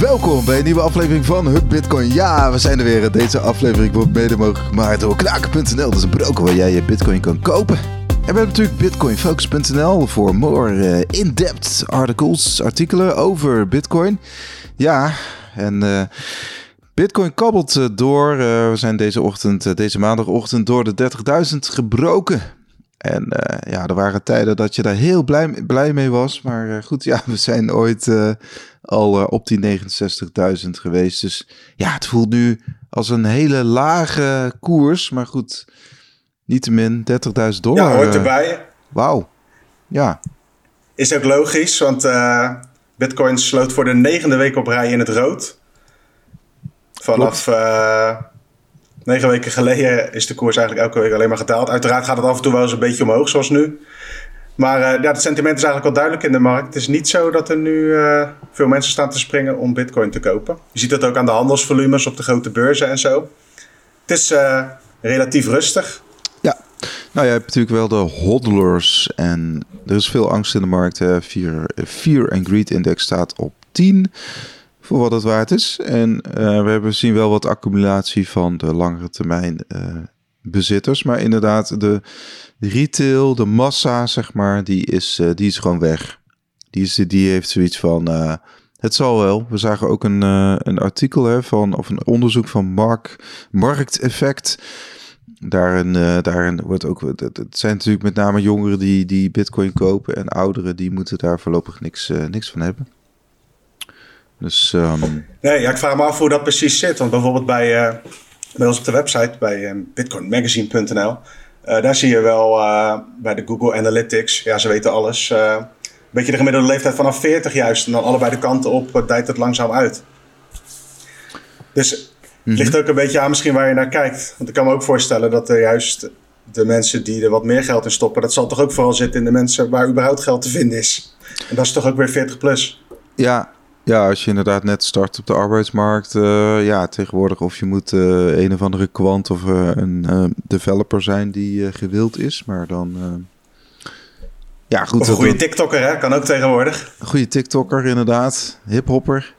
Welkom bij een nieuwe aflevering van Hub Bitcoin. Ja, we zijn er weer. Deze aflevering wordt mede mogelijk gemaakt door knaken.nl. Dat is een broker waar jij je bitcoin kan kopen. En we hebben natuurlijk bitcoinfocus.nl voor more eh, in-depth articles, artikelen over bitcoin. Ja, en uh, bitcoin kabbelt uh, door. we zijn deze ochtend, deze maandagochtend door de 30.000 gebroken. En ja, er waren tijden dat je daar heel blij, blij mee was. Maar goed, ja, we zijn ooit uh, al op die 69.000 geweest. Dus ja, het voelt nu als een hele lage koers. Maar goed, niettemin 30.000 dollar. Ja, hoort erbij. Wauw, ja. Is ook logisch, want Bitcoin sloot voor de negende week op rij in het rood. Vanaf Negen weken geleden is de koers eigenlijk elke week alleen maar gedaald. Uiteraard gaat het af en toe wel eens een beetje omhoog, zoals nu. Maar uh, ja, het sentiment is eigenlijk wel duidelijk in de markt. Het is niet zo dat er nu uh, veel mensen staan te springen om bitcoin te kopen. Je ziet dat ook aan de handelsvolumes op de grote beurzen en zo. Het is uh, relatief rustig. Ja, nou je hebt natuurlijk wel de hodlers en er is veel angst in de markt. Fear, Fear and Greed Index staat op 10 voor wat het waard is. En we hebben zien wel wat accumulatie van de langere termijn bezitters. Maar inderdaad, de retail, de massa, zeg maar, die is, uh, die is gewoon weg. Die, is, die heeft zoiets van. het zal wel. We zagen ook een, een artikel hè, van, of een onderzoek van Mark, Markteffect. Daarin, daarin wordt ook. Het zijn natuurlijk met name jongeren die, die Bitcoin kopen. En ouderen die moeten daar voorlopig niks, niks van hebben. Dus, um... Nee, ja, ik vraag me af hoe dat precies zit. Want bijvoorbeeld bij, bij ons op de website, bij bitcoinmagazine.nl, uh, daar zie je wel bij de Google Analytics, ja, ze weten alles, een beetje de gemiddelde leeftijd vanaf 40 juist. En dan allebei de kanten op dijt het langzaam uit. Dus het mhm. ligt ook een beetje aan misschien waar je naar kijkt. Want ik kan me ook voorstellen dat er juist de mensen die er wat meer geld in stoppen, dat zal toch ook vooral zitten in de mensen waar überhaupt geld te vinden is. En dat is toch ook weer 40 plus. Ja, ja, als je inderdaad net start op de arbeidsmarkt, uh, ja, tegenwoordig of je moet uh, een of andere kwant of uh, een developer zijn die gewild is, maar dan... ja, goed. Of een goede TikToker, hè? Kan ook tegenwoordig. Een goede TikToker, inderdaad. Hiphopper.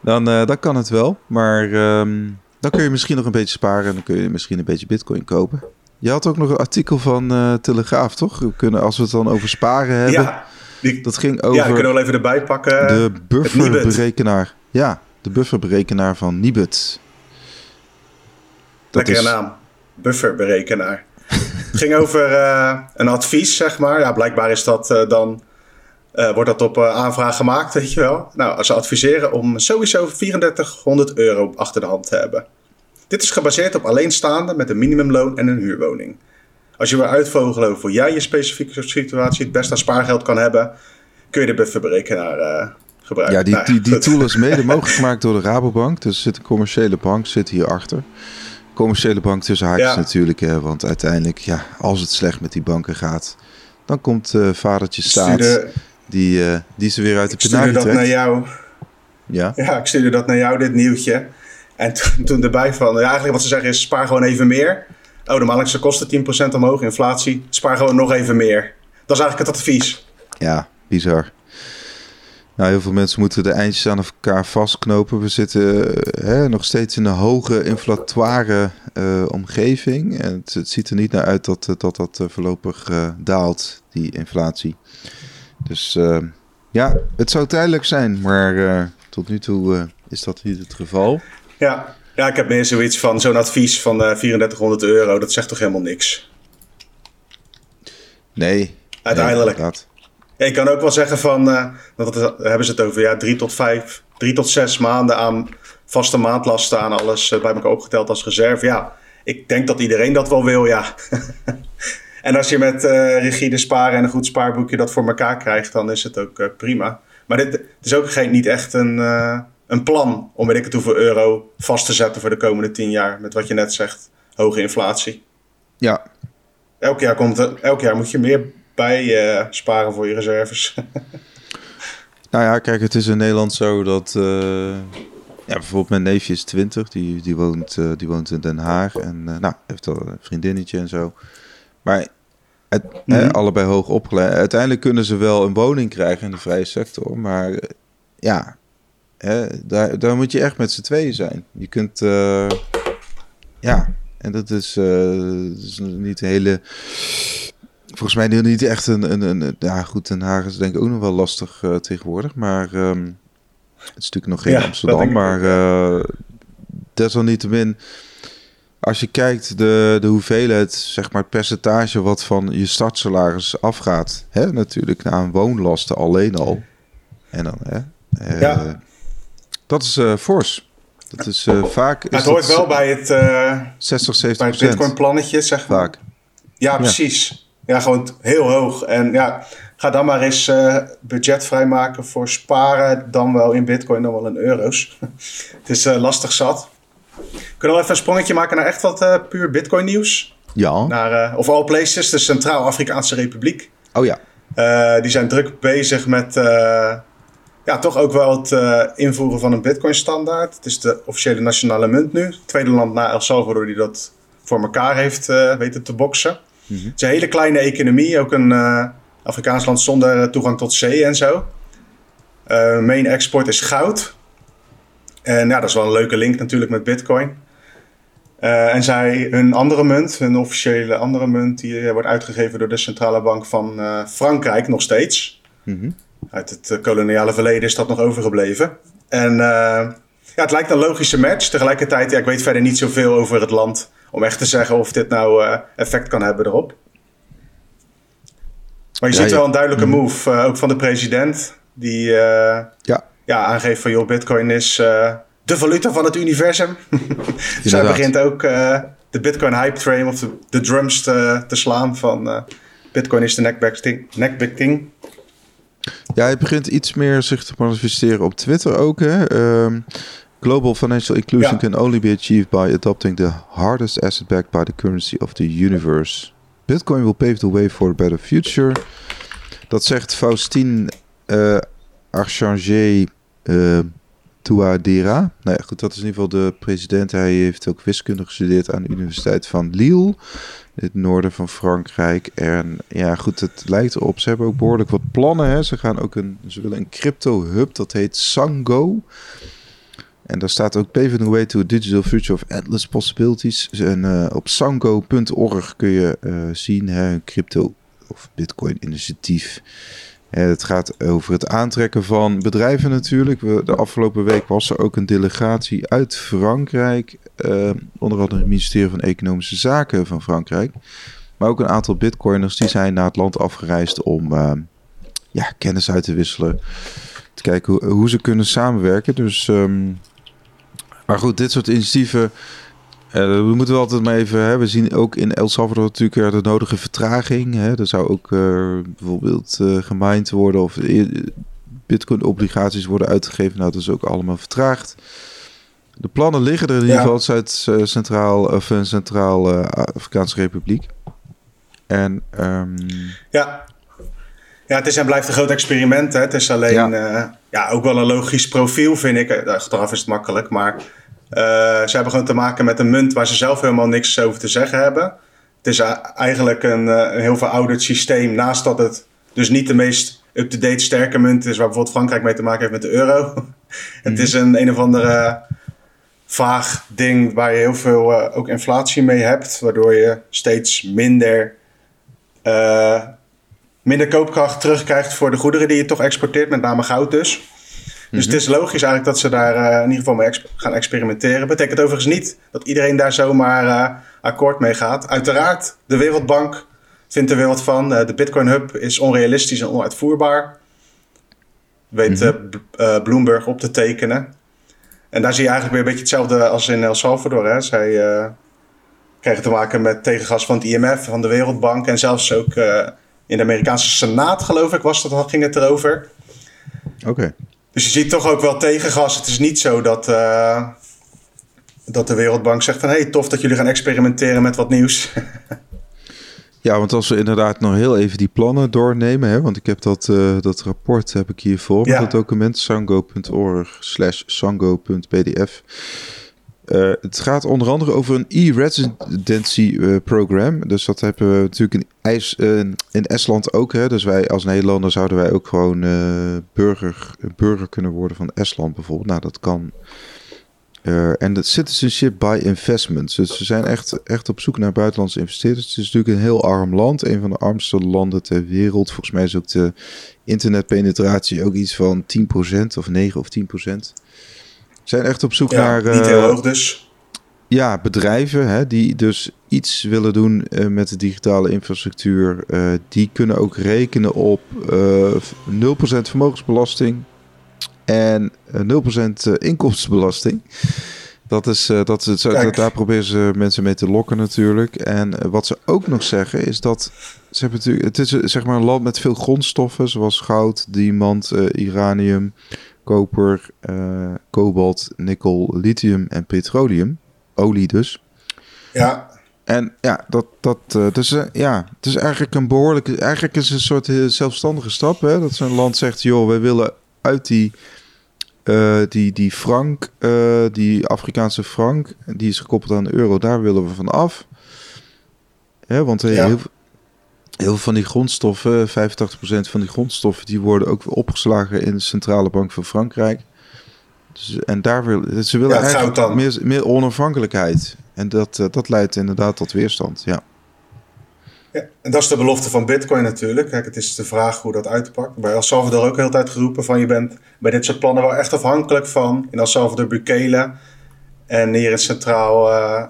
Dan, dan kan het wel, maar um, dan kun je misschien nog een beetje sparen en dan kun je misschien een beetje bitcoin kopen. Je had ook nog een artikel van Telegraaf, toch? We kunnen, als we het dan over sparen hebben... Ja. Die, dat ging over. Ja, kunnen we wel even erbij pakken. De bufferberekenaar. Ja, de bufferberekenaar van Nibud. Lekkere is... naam. Bufferberekenaar. het ging over uh, een advies, zeg maar. Ja, blijkbaar is dat uh, dan. Uh, wordt dat op aanvraag gemaakt, weet je wel. Nou, ze adviseren om sowieso 3400 euro achter de hand te hebben. Dit is gebaseerd op alleenstaande met een minimumloon en een huurwoning. Als je wil uitvogelen hoe jij je specifieke situatie het beste aan spaargeld kan hebben, kun je de bufferberekenaar uh, gebruiken. Ja, die, nou, die, die tool is mede mogelijk gemaakt door de Rabobank. Dus zit een commerciële bank zit hierachter. Commerciële bank tussen haakjes natuurlijk. Hè, want uiteindelijk, ja, als het slecht met die banken gaat, dan komt uh, vadertje staat die, uh, die ze weer uit de penarie trekt. dat naar jou. Ja? ja, ik stuurde dat naar jou, dit nieuwtje. En toen erbij van, ja, eigenlijk wat ze zeggen is spaar gewoon even meer. Oh, de maandelijkse kosten 10% omhoog, inflatie. Spaar gewoon nog even meer. Dat is eigenlijk het advies. Ja, bizar. Nou, heel veel mensen moeten de eindjes aan elkaar vastknopen. We zitten eh, hè, nog steeds in een hoge inflatoire uh, omgeving. En het, het, ziet er niet naar uit dat dat, dat uh, voorlopig daalt, die inflatie. Dus ja, het zou tijdelijk zijn, maar tot nu toe is dat niet het geval. Ja, ja, ik heb meer zoiets van zo'n advies van uh, eh, 3400 euro. Dat zegt toch helemaal niks? Nee. Uiteindelijk. Nee, ja, ik kan ook wel zeggen van, uh, dat hebben ze het over, ja, drie tot vijf, drie tot zes maanden aan vaste maandlasten aan alles uh, bij elkaar opgeteld als reserve. Ja, ik denk dat iedereen dat wel wil, ja. en als je met rigide sparen en een goed spaarboekje dat voor elkaar krijgt, dan is het ook prima. Maar dit, dit, is ook geen, niet echt een een plan om weet ik het hoeveel euro vast te zetten voor de komende tien jaar. Met wat je net zegt, hoge inflatie. Ja. Elk jaar, komt er, elk jaar moet je meer bij uh, sparen voor je reserves. nou ja, kijk, het is in Nederland zo dat... Uh, ja, bijvoorbeeld mijn neefje is 20, die, die, woont, uh, die woont in Den Haag. En nou, heeft al een vriendinnetje en zo. Maar het, mm allebei hoog opgeleid. Uiteindelijk kunnen ze wel een woning krijgen in de vrije sector. Maar ja, hè, daar, daar moet je echt met z'n tweeën zijn. Je kunt, uh, ja, en dat is, uh, dat is niet een hele volgens mij niet echt een, een, een, ja goed, Den Haag is denk ik ook nog wel lastig uh, tegenwoordig, maar um, het is natuurlijk nog geen ja, Amsterdam, maar uh, desalniettemin, als je kijkt de, de hoeveelheid, zeg maar het percentage wat van je startsalaris afgaat, hè, natuurlijk naar woonlasten alleen al, en dan, hè, ja. Dat is uh, fors. Dat is vaak. Is het hoort wel bij het 60, 70 bij het Bitcoin plannetje, zeg maar. Vaak. Ja, precies. Ja, gewoon heel hoog. En ja, ga dan maar eens budget vrijmaken voor sparen. Dan wel in bitcoin, dan wel in euro's. het is lastig zat. Kunnen we even een sprongetje maken naar echt wat puur bitcoin nieuws? Ja. Naar, of all places, de Centraal-Afrikaanse Republiek. Oh ja. die zijn druk bezig met ja, toch ook wel het invoeren van een bitcoin standaard. Het is de officiële nationale munt nu. tweede land na El Salvador die dat voor elkaar heeft weten te boksen. Mhm. Het is een hele kleine economie, ook een uh, Afrikaans land zonder toegang tot zee en zo. Main export is goud. En ja, dat is wel een leuke link natuurlijk met Bitcoin. En zij, hun andere munt, hun officiële andere munt, die wordt uitgegeven door de centrale bank van Frankrijk nog steeds. Mm Uit het koloniale verleden is dat nog overgebleven. En ja, het lijkt een logische match. Tegelijkertijd, ja, ik weet verder niet zoveel over het land om echt te zeggen of dit nou uh, effect kan hebben erop. Maar je ziet wel een duidelijke mm. move, uh, ook van de president, die uh, ja. Ja, aangeeft van joh, bitcoin is de valuta van het universum. dus hij begint ook de bitcoin hype train of de, de drums te, te, slaan van bitcoin is de neck thing. Ja, hij begint iets meer zich te manifesteren op Twitter ook. Hè? Um, Global financial inclusion can only be achieved by adopting the hardest asset backed by the currency of the universe. Bitcoin will pave the way for a better future. Dat zegt Faustine uh, Archange uh, Touadera. Nou ja, goed, dat is in ieder geval de president. Hij heeft ook wiskunde gestudeerd aan de Universiteit van Lille, het noorden van Frankrijk. En ja, goed, het lijkt erop. Ze hebben ook behoorlijk wat plannen. Hè. Ze gaan ook een, ze willen een crypto hub, dat heet Sango. En daar staat ook Paving the Way to a Digital Future of Endless Possibilities. En uh, op sango.org kun je uh, zien hè, een crypto of bitcoin initiatief. En het gaat over het aantrekken van bedrijven natuurlijk. De afgelopen week was er ook een delegatie uit Frankrijk. Uh, onder andere het ministerie van Economische Zaken van Frankrijk. Maar ook een aantal bitcoiners die zijn naar het land afgereisd om ja, kennis uit te wisselen. Te kijken hoe, hoe ze kunnen samenwerken. Dus um, maar goed, dit soort initiatieven. Uh, we moeten altijd maar even. Hè, we zien ook in El Salvador natuurlijk de nodige vertraging. Hè. Er zou ook bijvoorbeeld gemined worden of Bitcoin-obligaties worden uitgegeven. Nou, dat is ook allemaal vertraagd. De plannen liggen er in ieder geval uit Centraal of Centraal Afrikaanse Republiek. En um... ja. Ja, het is en blijft een groot experiment. Hè. Het is alleen ja. ja. ook wel een logisch profiel, vind ik. Achteraf is het makkelijk, maar uh, ze hebben gewoon te maken met een munt waar ze zelf helemaal niks over te zeggen hebben. Het is eigenlijk een, een heel verouderd systeem. Naast dat het dus niet de meest up-to-date sterke munt is waar bijvoorbeeld Frankrijk mee te maken heeft met de euro. het is een een of andere vaag ding waar je heel veel uh, ook inflatie mee hebt. Waardoor je steeds minder, minder koopkracht terugkrijgt voor de goederen die je toch exporteert. Met name goud dus. Dus het is logisch eigenlijk dat ze daar uh, in ieder geval mee gaan experimenteren. Betekent overigens niet dat iedereen daar zomaar akkoord mee gaat. Uiteraard, de Wereldbank vindt er weer wat van. De Bitcoin Hub is onrealistisch en onuitvoerbaar. Weet mm Bloomberg op te tekenen. En daar zie je eigenlijk weer een beetje hetzelfde als in El Salvador. Hè. Zij kregen te maken met tegengas van het IMF, van de Wereldbank. En zelfs ook in de Amerikaanse Senaat, geloof ik, was dat, ging het erover. Oké. Dus je ziet toch ook wel tegengas. Het is niet zo dat, uh, dat de Wereldbank zegt van... hey, tof dat jullie gaan experimenteren met wat nieuws. ja, want als we inderdaad nog heel even die plannen doornemen... Hè, want ik heb dat, uh, dat rapport heb ik hiervoor... Ja. het document sango.org slash sango.pdf... uh, het gaat onder andere over een e-residency uh, program. Dus dat hebben we natuurlijk in, IJs, uh, in Estland ook. Hè? Dus wij als Nederlander zouden wij ook gewoon burger, burger kunnen worden van Estland bijvoorbeeld. Nou, dat kan. En de citizenship by investments. Dus ze zijn echt, echt op zoek naar buitenlandse investeerders. Het is natuurlijk een heel arm land. Een van de armste landen ter wereld. Volgens mij is ook de internetpenetratie ook iets van 10% of 9 of 10% zijn echt op zoek naar. Niet heel eh, hoog dus. Ja, bedrijven hè, die dus iets willen doen uh, met de digitale infrastructuur. Uh, die kunnen ook rekenen op 0% vermogensbelasting en 0% inkomstenbelasting. Dat is, dat is, dat, daar proberen ze mensen mee te lokken natuurlijk. En wat ze ook nog zeggen is dat ze hebben natuurlijk, het is zeg maar een land met veel grondstoffen zoals goud, diamant, uranium koper, uh, kobalt, nikkel, lithium en petroleum. Olie dus. Ja. En ja, dat, dat uh, dus, uh, ja, het is eigenlijk een behoorlijke, eigenlijk is het een soort zelfstandige stap. Hè? Dat zo'n land zegt, joh, wij willen uit die, die, die frank, die Afrikaanse frank, die is gekoppeld aan de euro, daar willen we van af. Hè, want ja. heel, heel veel van die grondstoffen, 85% van die grondstoffen, die worden ook opgeslagen in de centrale bank van Frankrijk. Dus, en daar wil, ze willen ja, eigenlijk meer, meer onafhankelijkheid. En dat, dat leidt inderdaad tot weerstand, ja. Ja, en dat is de belofte van Bitcoin natuurlijk. Kijk, het is de vraag hoe dat uitpakt. Bij El Salvador ook de hele tijd geroepen van je bent bij dit soort plannen wel echt afhankelijk van in El Salvador Bukele en hier in Centraal, uh,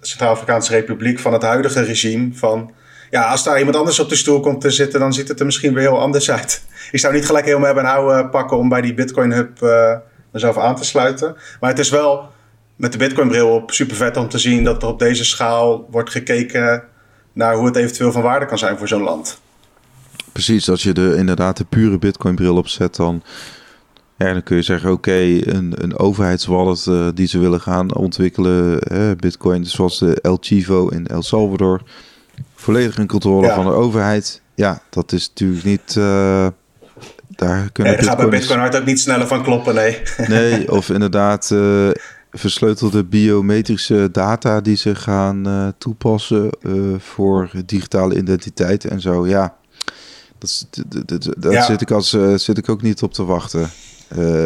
Centraal-Afrikaanse Republiek van het huidige regime van ja, als daar iemand anders op de stoel komt te zitten, dan ziet het er misschien weer heel anders uit. Ik zou niet gelijk helemaal hebben houden pakken om bij die Bitcoin Hub uh, mezelf aan te sluiten. Maar het is wel met de Bitcoin bril op super vet om te zien dat er op deze schaal wordt gekeken naar hoe het eventueel van waarde kan zijn voor zo'n land. Precies, als je de, inderdaad de pure Bitcoin bril opzet, dan, ja, dan kun je zeggen: oké, een, een overheidswallet uh, die ze willen gaan ontwikkelen, Bitcoin, zoals de El Chivo in El Salvador volledig in controle van de overheid. Ja, dat is natuurlijk niet. Uh, daar kunnen nee, gaat bij Bitcoin hard ook niet sneller van kloppen, nee. Nee, of inderdaad uh, versleutelde biometrische data die ze gaan uh, toepassen voor digitale identiteit en zo. Ja, dat, daar ja. zit, ik als, zit ik ook niet op te wachten.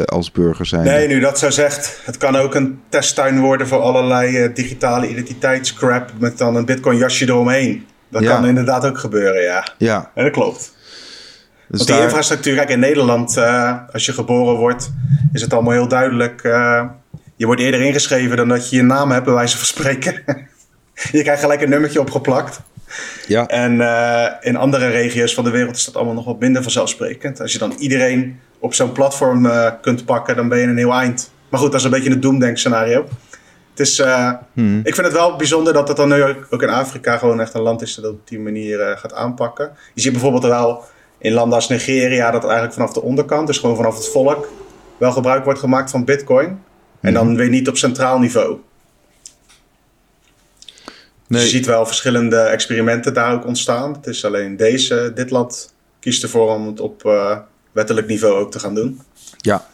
als burger zijn. Nee, nu dat zo zegt, het kan ook een testtuin worden voor allerlei digitale identiteitscrap met dan een Bitcoin jasje eromheen. Dat kan inderdaad ook gebeuren, ja. Ja. En dat klopt. Dus Want die infrastructuur, kijk in Nederland, als je geboren wordt, is het allemaal heel duidelijk. Je wordt eerder ingeschreven dan dat je je naam hebt, bij wijze van spreken. je krijgt gelijk een nummertje opgeplakt. Ja. En uh, in andere regio's van de wereld is dat allemaal nog wat minder vanzelfsprekend. Als je dan iedereen op zo'n platform kunt pakken, dan ben je een heel eind. Maar goed, dat is een beetje een doemdenkscenario. Het is, uh, hmm. Ik vind het wel bijzonder dat het dan nu ook in Afrika gewoon echt een land is dat op die manier gaat aanpakken. Je ziet bijvoorbeeld wel in landen als Nigeria dat eigenlijk vanaf de onderkant, dus gewoon vanaf het volk, wel gebruik wordt gemaakt van Bitcoin. En dan hmm. weer niet op centraal niveau. Nee. Dus je ziet wel verschillende experimenten daar ook ontstaan. Het is alleen deze, dit land kiest ervoor om het op uh, wettelijk niveau ook te gaan doen. Ja,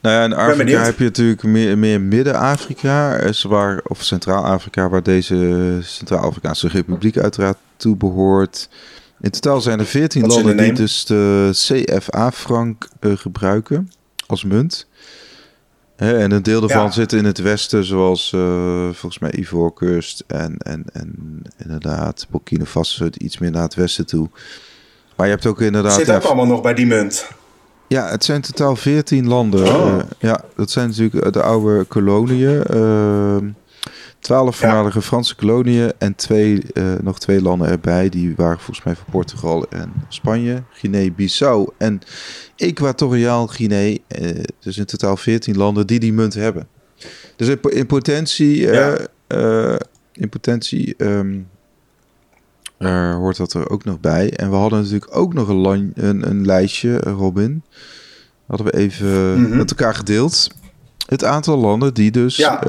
nou ja, in Afrika heb je natuurlijk meer, meer Midden-Afrika, waar, of Centraal-Afrika, waar deze Centraal-Afrikaanse Republiek uiteraard toe behoort. In totaal zijn er 14 landen die dus de CFA-frank uh, gebruiken als munt. En een deel daarvan zit in het westen, zoals uh, volgens mij Ivoorkust en, en, en inderdaad Burkina Faso iets meer naar het westen toe. Maar je hebt ook inderdaad... Zit ook allemaal nog bij die munt? Ja, het zijn totaal 14 landen. Oh. Uh, ja, dat zijn natuurlijk de oude koloniën. Uh, twaalf voormalige Franse koloniën en twee, uh, nog twee landen erbij. Die waren volgens mij van Portugal en Spanje. Guinea-Bissau en Equatoriaal Guinea. Uh, dus in totaal 14 landen die die munt hebben. Dus in, potentie... Ja. in potentie um, uh, hoort dat er ook nog bij. En we hadden natuurlijk ook nog een, een, een lijstje, Robin. Hadden we even mhm. met elkaar gedeeld. Het aantal landen die dus ja. uh,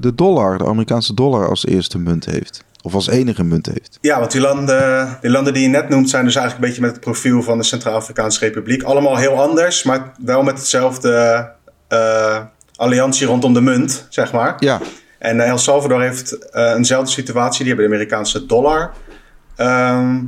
de dollar, de Amerikaanse dollar, als eerste munt heeft. Of als enige munt heeft. Ja, want die landen, die landen die je net noemt zijn dus eigenlijk een beetje met het profiel van de Centraal-Afrikaanse Republiek. Allemaal heel anders, maar wel met hetzelfde uh, alliantie rondom de munt, zeg maar. Ja. En El Salvador heeft eenzelfde situatie. Die hebben de Amerikaanse dollar ehm,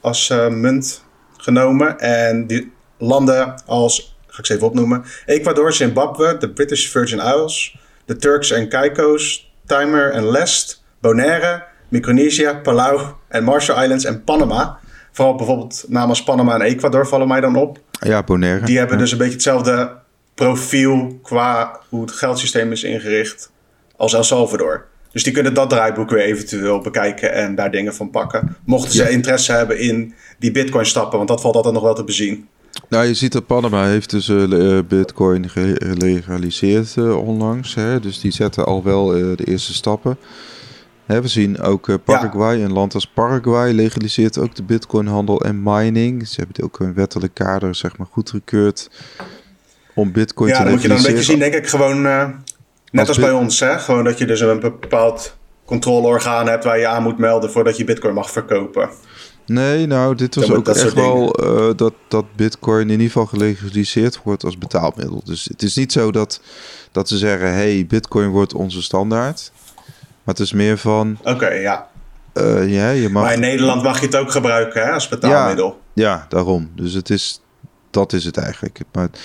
als munt genomen. En die landen als, ga ik ze even opnoemen: Ecuador, Zimbabwe, de British Virgin Isles, de Turks en Caicos, Timor en Lest, Bonaire, Micronesia, Palau en Marshall Islands en Panama. Vooral bijvoorbeeld namens Panama en Ecuador vallen mij dan op. Ja, Bonaire. Die hebben dus een beetje hetzelfde profiel qua hoe het geldsysteem is ingericht als El Salvador. Dus die kunnen dat draaiboek weer eventueel bekijken en daar dingen van pakken. Mochten ze interesse hebben in die bitcoin stappen, want dat valt altijd nog wel te bezien. Nou, je ziet dat Panama heeft dus uh, bitcoin gelegaliseerd uh, onlangs. Hè? Dus die zetten al wel uh, de eerste stappen. Hè, we zien ook Paraguay, ja. een land als Paraguay legaliseert ook de bitcoinhandel en mining. Ze hebben ook een wettelijk kader zeg maar goedgekeurd om bitcoin ja, te legaliseren. Ja, moet je dan een beetje zien, denk ik, gewoon net als, bij ons. Hè? Gewoon dat je dus een bepaald controleorgaan hebt waar je aan moet melden voordat je bitcoin mag verkopen. Nee, nou, dit was ook echt wel uh, dat, dat Bitcoin in ieder geval gelegaliseerd wordt als betaalmiddel. Dus het is niet zo dat, dat ze zeggen: hey, Bitcoin wordt onze standaard. Maar het is meer van. Oké, ja. Uh, ja je mag... Maar in Nederland mag je het ook gebruiken hè, als betaalmiddel. Ja, ja, daarom. Dus het is, dat is het eigenlijk. Maar het,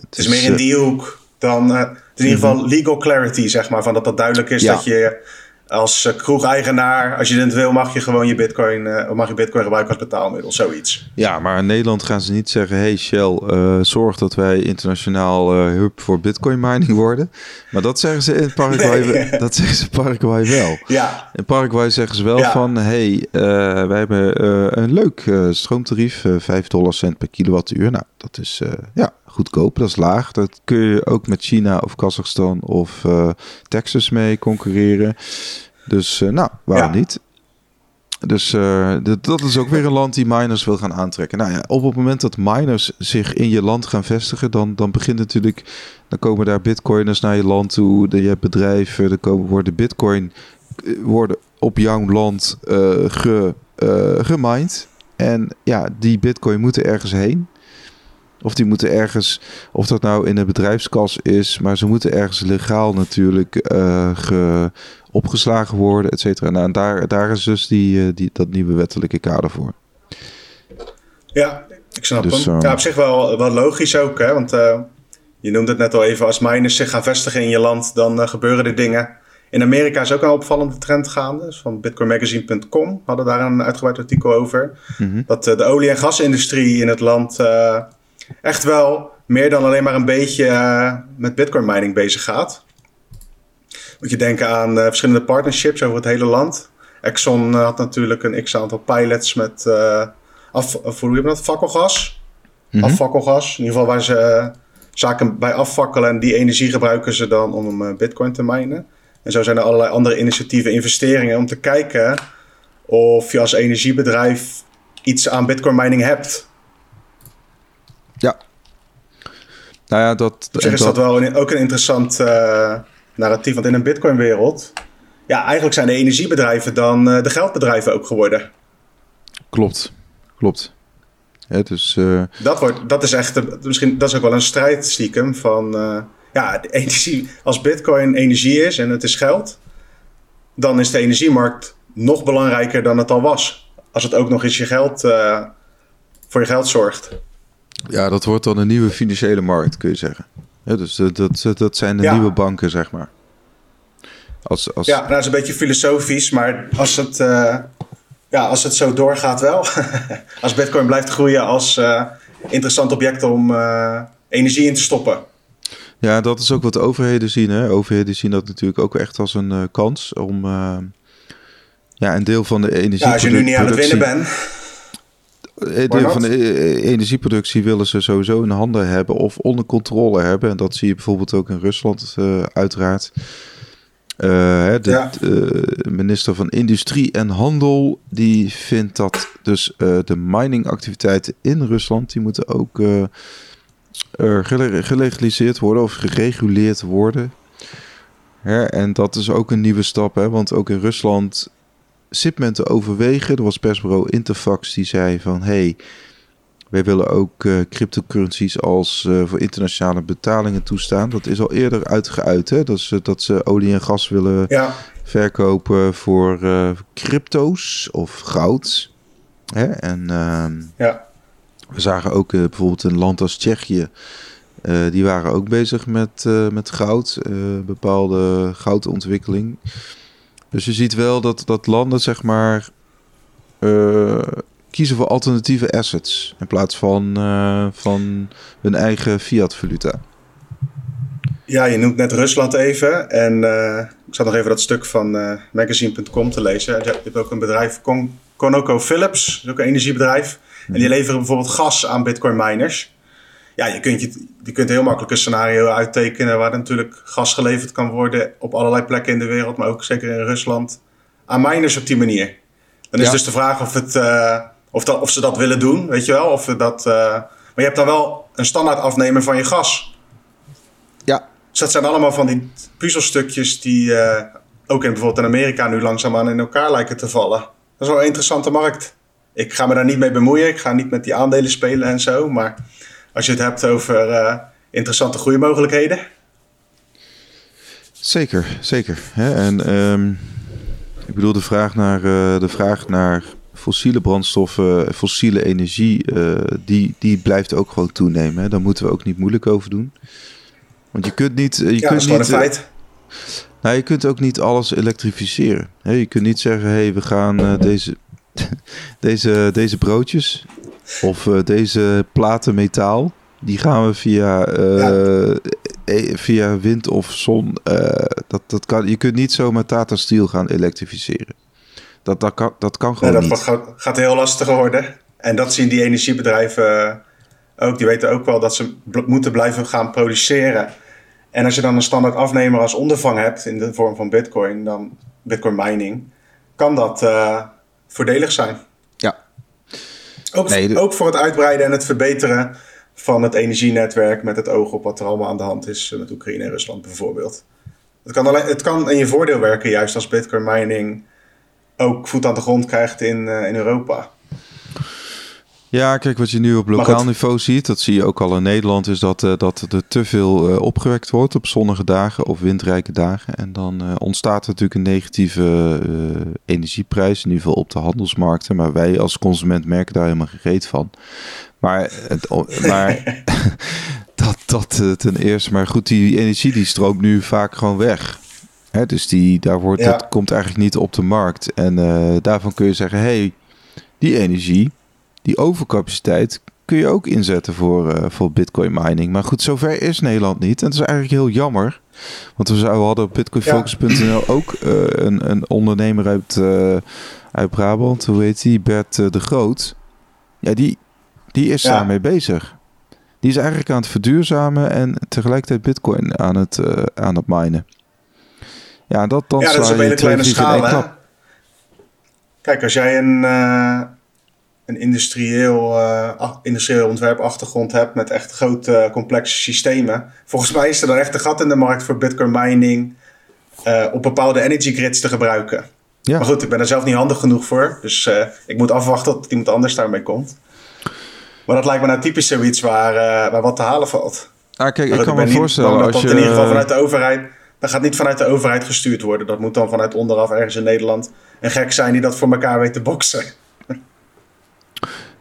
het is, meer in die hoek dan. Uh, in ieder geval legal clarity, zeg maar. Van dat dat duidelijk is ja. dat je als uh, kroegeigenaar, als je het wil, mag je gewoon je bitcoin, uh, mag je bitcoin gebruiken als betaalmiddel, zoiets. Ja, maar in Nederland gaan ze niet zeggen, hey Shell, uh, zorg dat wij internationaal hub voor bitcoin mining worden. Maar dat zeggen ze in Paraguay, nee. dat zeggen ze in Paraguay wel. Ja. In Paraguay zeggen ze wel ja. van, hey, wij hebben een leuk stroomtarief, 5 dollar cent per kilowattuur. Nou, dat is, ja, goedkoop, dat is laag. Dat kun je ook met China of Kazachstan of uh, Texas mee concurreren. Dus uh, nou, waarom niet? Dus uh, dat is ook weer een land die miners wil gaan aantrekken. Nou ja, op het moment dat miners zich in je land gaan vestigen, dan, dan begint natuurlijk, dan komen daar bitcoiners naar je land toe. Je hebt bedrijven, er komen, worden bitcoin worden op jouw land uh, ge, gemined. En ja, die bitcoin moeten ergens heen. Of die moeten ergens, of dat nou in een bedrijfskas is, maar ze moeten ergens legaal natuurlijk uh, ge, opgeslagen worden, et cetera. Nou, en daar, daar is dus die, uh, die, dat nieuwe wettelijke kader voor. Ja, ik snap dus, hem. Uh, ja, op zich wel, wel logisch ook, hè? want uh, je noemde het net al even, als miners zich gaan vestigen in je land, dan gebeuren er dingen. In Amerika is ook een opvallende trend gaande. Dus van bitcoinmagazine.com hadden daar een uitgebreid artikel over. Mm -hmm. Dat de olie- en gasindustrie in het land echt wel meer dan alleen maar een beetje uh, met bitcoin mining bezig gaat. Moet je denken aan uh, verschillende partnerships over het hele land. Exxon uh, had natuurlijk een x-aantal pilots met af, of, hoe dat? Fakkelgas. Mm -hmm. Afvakkelgas. In ieder geval waar ze zaken bij afvakkelen en die energie gebruiken ze dan om bitcoin te minen. En zo zijn er allerlei andere initiatieven, investeringen om te kijken of je als energiebedrijf iets aan bitcoin mining hebt. Ja. Nou ja, dat... Op zich is dat, wel een, ook een interessant uh, narratief. Want in een bitcoin-wereld... Ja, eigenlijk zijn de energiebedrijven dan uh, de geldbedrijven ook geworden. Klopt, klopt. Ja, dus, uh... dat, wordt, dat is echt... Misschien, dat is ook wel een strijd stiekem van... ja, de energie, als bitcoin energie is en het is geld... dan is de energiemarkt nog belangrijker dan het al was. Als het ook nog eens je geld... voor je geld zorgt. Ja, dat wordt dan een nieuwe financiële markt, kun je zeggen. Ja, dus dat, dat, dat zijn de nieuwe banken, zeg maar. Als, als... Ja, nou, dat is een beetje filosofisch, maar als het, uh, ja, als het zo doorgaat wel. als Bitcoin blijft groeien als uh, interessant object om uh, energie in te stoppen. Ja, dat is ook wat overheden zien. Hè? Overheden zien dat natuurlijk ook echt als een kans om ja, een deel van de energie. Ja, als je nu niet aan het winnen bent deel van de e- energieproductie willen ze sowieso in handen hebben of onder controle hebben. En dat zie je bijvoorbeeld ook in Rusland, uh, uiteraard. Uh, de ja. uh, minister van Industrie en Handel die vindt dat dus de miningactiviteiten in Rusland die moeten ook gelegaliseerd worden of gereguleerd worden. Hè, en dat is ook een nieuwe stap, hè, want ook in Rusland zit men te overwegen. Er was persbureau Interfax die zei van... hey, wij willen ook uh, cryptocurrencies als uh, voor internationale betalingen toestaan. Dat is al eerder uitgeuit. Hè? Dat, ze, dat ze olie en gas willen ja. verkopen voor uh, crypto's of goud. Hè? En ehm, ja. we zagen ook bijvoorbeeld een land als Tsjechië. die waren ook bezig met, met goud, bepaalde goudontwikkeling. Dus je ziet wel dat, dat landen, zeg maar, kiezen voor alternatieve assets in plaats van, uh, van hun eigen fiat-valuta. Ja, je noemt net Rusland even. En uh, ik zat nog even dat stuk van magazine.com te lezen. Je hebt ook een bedrijf, Con ConocoPhillips, dat is ook een energiebedrijf. En die mhm. leveren bijvoorbeeld gas aan bitcoin miners. Ja, je kunt, je, je kunt heel makkelijk een scenario uittekenen waar natuurlijk gas geleverd kan worden op allerlei plekken in de wereld, maar ook zeker in Rusland, aan miners op die manier. Dan is ja. dus de vraag of het, of, dat, of ze dat willen doen, weet je wel. Of dat, uh, maar je hebt dan wel een standaard afnemer van je gas. Ja. Dus dat zijn allemaal van die puzzelstukjes die uh, ook in, bijvoorbeeld in Amerika nu langzaamaan in elkaar lijken te vallen. Dat is wel een interessante markt. Ik ga me daar niet mee bemoeien. Ik ga niet met die aandelen spelen en zo. Maar als je het hebt over uh, interessante groeimogelijkheden. Zeker, zeker. Hè? En um, ik bedoel, de vraag naar, de vraag naar fossiele brandstoffen, fossiele energie, uh, die, die blijft ook gewoon toenemen. Hè. Daar moeten we ook niet moeilijk over doen. Want je kunt niet. Je ja, kunt dat niet, een feit. Nou, je kunt ook niet alles elektrificeren. Hè. Je kunt niet zeggen, hé, hey, we gaan deze, deze, deze broodjes of uh, deze platen metaal, die gaan we via, ja. via wind of zon. dat, dat kan, je kunt niet zomaar Tata Steel gaan elektrificeren. Dat, dat, kan, dat kan gewoon dat niet. Gaat, gaat heel lastig worden. En dat zien die energiebedrijven eh, ook. Die weten ook wel dat ze moeten blijven gaan produceren. En als je dan een standaard afnemer als ondervang hebt in de vorm van bitcoin, dan bitcoin mining, kan dat uh, voordelig zijn. Ook, nee, ook voor het uitbreiden en het verbeteren van het energienetwerk met het oog op wat er allemaal aan de hand is met Oekraïne en Rusland bijvoorbeeld. Het kan, alleen, het kan in je voordeel werken juist als bitcoin mining ook voet aan de grond krijgt in, uh, in Europa. Ja, kijk, wat je nu op lokaal niveau ziet, dat zie je ook al in Nederland, is dat, uh, dat er te veel uh, opgewekt wordt op zonnige dagen of windrijke dagen. En dan uh, ontstaat er natuurlijk een negatieve energieprijs, in ieder geval op de handelsmarkten. Maar wij als consument merken daar helemaal gereed van. Maar, het, maar dat, dat ten eerste, maar goed, die energie die stroomt nu vaak gewoon weg. Hè, dus die, daar wordt, ja. dat komt eigenlijk niet op de markt. En daarvan kun je zeggen, hey, die energie, die overcapaciteit kun je ook inzetten voor, uh, voor bitcoin mining. Maar goed, zover is Nederland niet. En dat is eigenlijk heel jammer. Want we, zouden, we hadden op bitcoinfocus.nl ja. ook uh, een, een ondernemer uit, uit Brabant. Hoe heet die? Bert de Groot. Ja, die, die is ja. daarmee bezig. Die is eigenlijk aan het verduurzamen en tegelijkertijd bitcoin aan het, aan het minen. Ja, dat, dan ja, dat is een kleine schaal. Kijk, als jij een, een industrieel, uh, industrieel ontwerpachtergrond hebt met echt grote, uh, complexe systemen. Volgens mij is er dan echt een gat in de markt voor bitcoin mining op bepaalde energy grids te gebruiken. Ja. Maar goed, ik ben er zelf niet handig genoeg voor. Dus ik moet afwachten tot iemand anders daarmee komt. Maar dat lijkt me nou typisch zoiets waar, waar wat te halen valt. Ah, kijk, ik kan me voorstellen als je... in ieder geval vanuit de overheid dat gaat niet vanuit de overheid gestuurd worden. Dat moet dan vanuit onderaf ergens in Nederland een gek zijn die dat voor elkaar weet te boksen.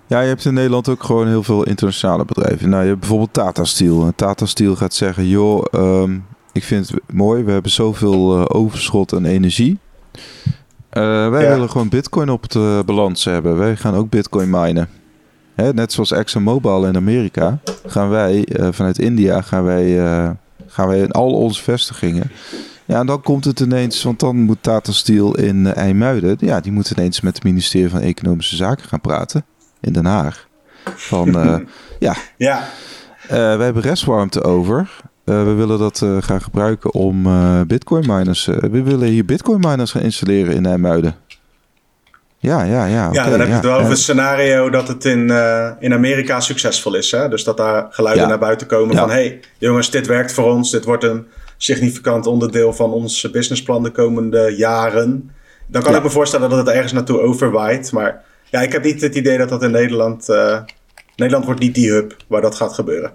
Ja, je hebt in Nederland ook gewoon heel veel internationale bedrijven. Nou, je hebt bijvoorbeeld Tata Steel. Tata Steel gaat zeggen, joh, um, ik vind het mooi. We hebben zoveel uh, overschot aan energie. Uh, wij ja. willen gewoon bitcoin op de balans hebben. Wij gaan ook bitcoin minen. Hè, net zoals ExxonMobil in Amerika gaan wij uh, vanuit India gaan wij gaan wij in al onze vestigingen. Ja, en dan komt het ineens, want dan moet Tata Steel in IJmuiden, ja, die moet ineens met het ministerie van Economische Zaken gaan praten in Den Haag. Van, uh, ja, ja. Uh, we hebben restwarmte over. we willen dat gaan gebruiken om bitcoin miners, we willen hier bitcoin miners gaan installeren in IJmuiden. Ja, ja, ja. Okay, ja, dan heb je het wel over een scenario dat het in, uh, in Amerika succesvol is. Hè? Dus dat daar geluiden ja. naar buiten komen ja. van... hey, jongens, dit werkt voor ons. Dit wordt een significant onderdeel van ons businessplan de komende jaren. Dan kan ik me voorstellen dat het ergens naartoe overwaait. Maar ja, ik heb niet het idee dat dat in Nederland uh, Nederland wordt niet die hub waar dat gaat gebeuren.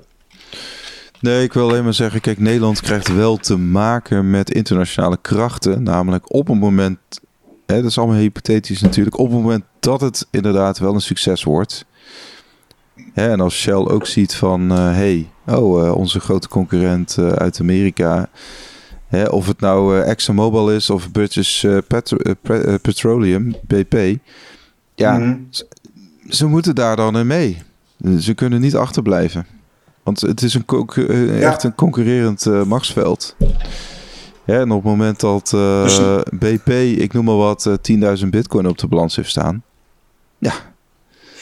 Nee, ik wil alleen maar zeggen, kijk, Nederland krijgt wel te maken met internationale krachten. Namelijk op een moment, hè, dat is allemaal hypothetisch natuurlijk, op het moment dat het inderdaad wel een succes wordt. Hè, en als Shell ook ziet van, hé, hey, oh, uh, onze grote concurrent uit Amerika, hè, of het nou ExxonMobil is of British Petro Petroleum, BP, ja, mm -hmm. ze, ze moeten daar dan in mee. Ze kunnen niet achterblijven. Want het is een ja. echt een concurrerend uh, machtsveld. Ja, en op het moment dat uh, dus... BP, ik noem maar wat, 10.000 bitcoin op de balans heeft staan. Ja.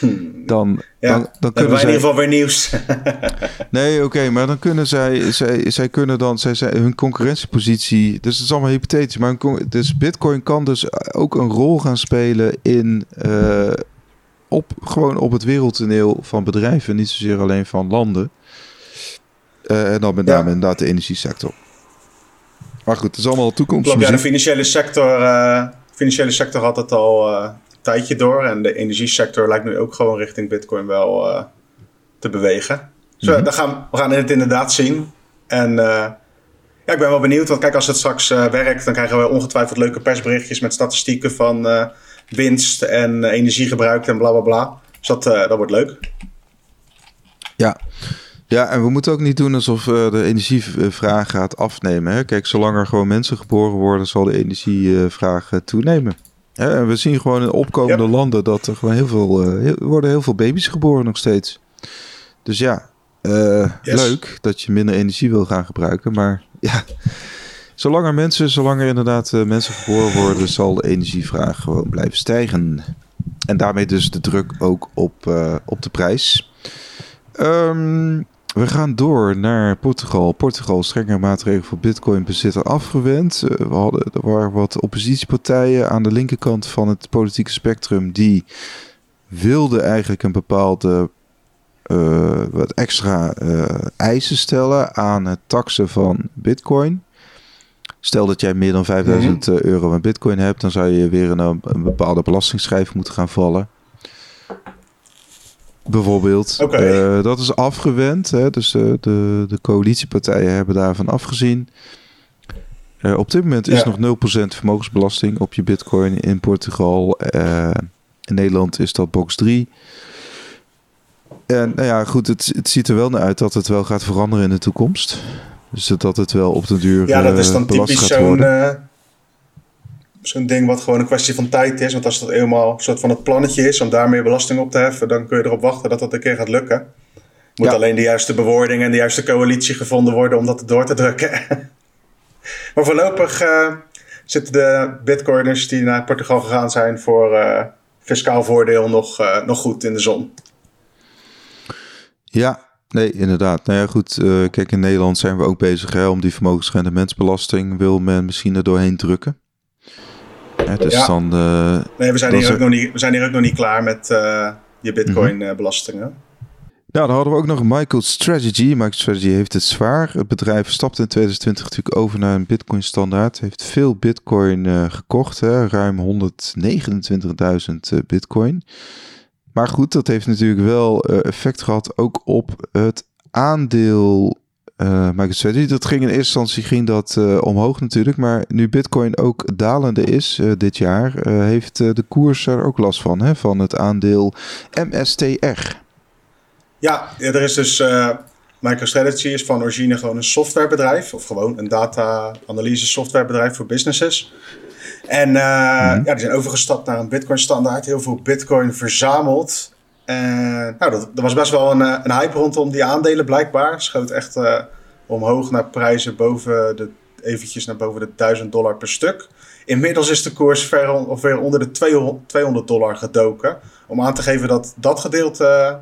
Hmm. Dan, ja, dan, dan kunnen wij zij... in ieder geval weer nieuws. nee, oké, okay, maar dan kunnen zij, zij, zij kunnen dan, zij, zij, hun concurrentiepositie, dus het is allemaal hypothetisch, maar hun, dus bitcoin kan dus ook een rol gaan spelen in uh, op, gewoon op het wereldtoneel van bedrijven, niet zozeer alleen van landen. Uh, en dan met name ja. inderdaad de energiesector. Maar goed, het is allemaal toekomst. Klopt, ja, de financiële sector, uh, financiële sector had het al tijdje door. En de energiesector lijkt nu ook gewoon richting Bitcoin wel te bewegen. Dus mm -hmm. we, gaan, we gaan het inderdaad zien. En ja, ik ben wel benieuwd. Want kijk, als het straks werkt, dan krijgen we ongetwijfeld leuke persberichtjes met statistieken van winst en energie gebruikt en bla bla bla. Dus dat, dat wordt leuk. Ja. Ja, en we moeten ook niet doen alsof de energievraag gaat afnemen. Hè? Kijk, zolang er gewoon mensen geboren worden, zal de energievraag toenemen. En we zien gewoon in opkomende landen dat er gewoon heel veel, uh, worden heel veel baby's geboren nog steeds. Dus ja, yes. leuk dat je minder energie wil gaan gebruiken. Maar ja, zolang er mensen, zolang er inderdaad mensen geboren worden, zal de energievraag gewoon blijven stijgen. En daarmee dus de druk ook op, op de prijs. Um, we gaan door naar Portugal. Portugal, strenge maatregelen voor bitcoin-bezitter afgewend. Uh, we hadden, er waren wat oppositiepartijen aan de linkerkant van het politieke spectrum... die wilden eigenlijk een bepaalde uh, wat extra uh, eisen stellen aan het taxen van bitcoin. Stel dat jij meer dan 5000 mm -hmm. euro aan bitcoin hebt... dan zou je weer in een, een bepaalde belastingschijf moeten gaan vallen... Bijvoorbeeld. Okay. Uh, dat is afgewend. Hè? Dus uh, de, de coalitiepartijen hebben daarvan afgezien. Uh, op dit moment is ja. nog 0% vermogensbelasting op je bitcoin in Portugal. in Nederland is dat box 3. En nou ja, goed, het, het ziet er wel naar uit dat het wel gaat veranderen in de toekomst. Dus dat het wel op de duur Ja, dat is dan typisch zo'n zo'n ding wat gewoon een kwestie van tijd is. Want als dat eenmaal een soort van het plannetje is om daar meer belasting op te heffen, dan kun je erop wachten dat dat een keer gaat lukken. Moet ja. alleen de juiste bewoording en de juiste coalitie gevonden worden om dat door te drukken. maar voorlopig uh, zitten de bitcoiners die naar Portugal gegaan zijn voor uh, fiscaal voordeel nog, uh, nog goed in de zon. Ja, Nee, inderdaad. Nou ja, goed. Uh, kijk, in Nederland zijn we ook bezig hè, om die vermogensrendementsbelasting. Wil men misschien er doorheen drukken. Ja, dus ja. dan, uh, nee, we zijn, hier ook nog niet, we zijn hier ook nog niet klaar met uh, je bitcoin-belastingen. Mm -hmm. Nou, dan hadden we ook nog Michael Strategy. Michael Strategy heeft het zwaar. Het bedrijf stapte in 2020 natuurlijk over naar een Bitcoin-standaard. Heeft veel Bitcoin uh, gekocht, hè? ruim 129.000 Bitcoin. Maar goed, dat heeft natuurlijk wel effect gehad ook op het aandeel uh, MicroStrategy. Dat ging in eerste instantie ging dat uh, omhoog natuurlijk. Maar nu Bitcoin ook dalende is uh, dit jaar, heeft de koers er ook last van. Hè, van het aandeel MSTR. Ja, er is dus. MicroStrategy is van origine gewoon een softwarebedrijf. Of gewoon een data-analyse softwarebedrijf voor businesses. En mm. ja, die zijn overgestapt naar een Bitcoin-standaard. Heel veel Bitcoin verzameld. En nou, dat, er was best wel een, een hype rondom die aandelen blijkbaar. Schoot echt uh, omhoog naar prijzen boven de, eventjes naar boven de 1000 dollar per stuk. Inmiddels is de koers ver ongeveer onder de 200 dollar gedoken. Om aan te geven dat dat gedeelte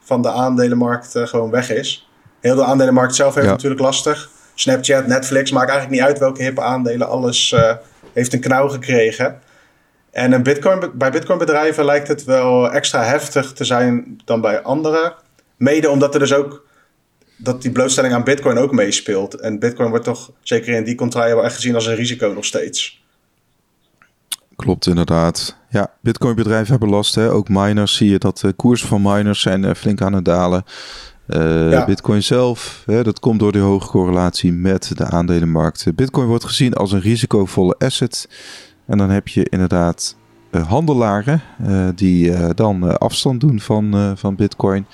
van de aandelenmarkt gewoon weg is. Heel de aandelenmarkt zelf heeft ja. natuurlijk lastig. Snapchat, Netflix, maakt eigenlijk niet uit welke hippe aandelen. Alles uh, heeft een knauw gekregen. En een Bitcoin, bij Bitcoin-bedrijven lijkt het wel extra heftig te zijn dan bij andere. Mede omdat er dus ook dat die blootstelling aan Bitcoin ook meespeelt. En Bitcoin wordt toch zeker in die contraien wel echt gezien als een risico nog steeds. Klopt inderdaad. Ja, Bitcoin-bedrijven hebben last. Hè? Ook miners zie je dat de koersen van miners zijn flink aan het dalen. Uh, Bitcoin zelf, hè, dat komt door de hoge correlatie met de aandelenmarkt. Bitcoin wordt gezien als een risicovolle asset. En dan heb je inderdaad uh, handelaren uh, die dan afstand doen van, van Bitcoin.